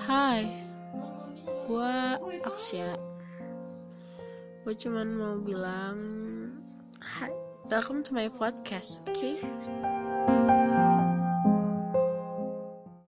Hai, gue Aksya. Gue cuman mau bilang, Hai, welcome to my podcast, oke? Okay?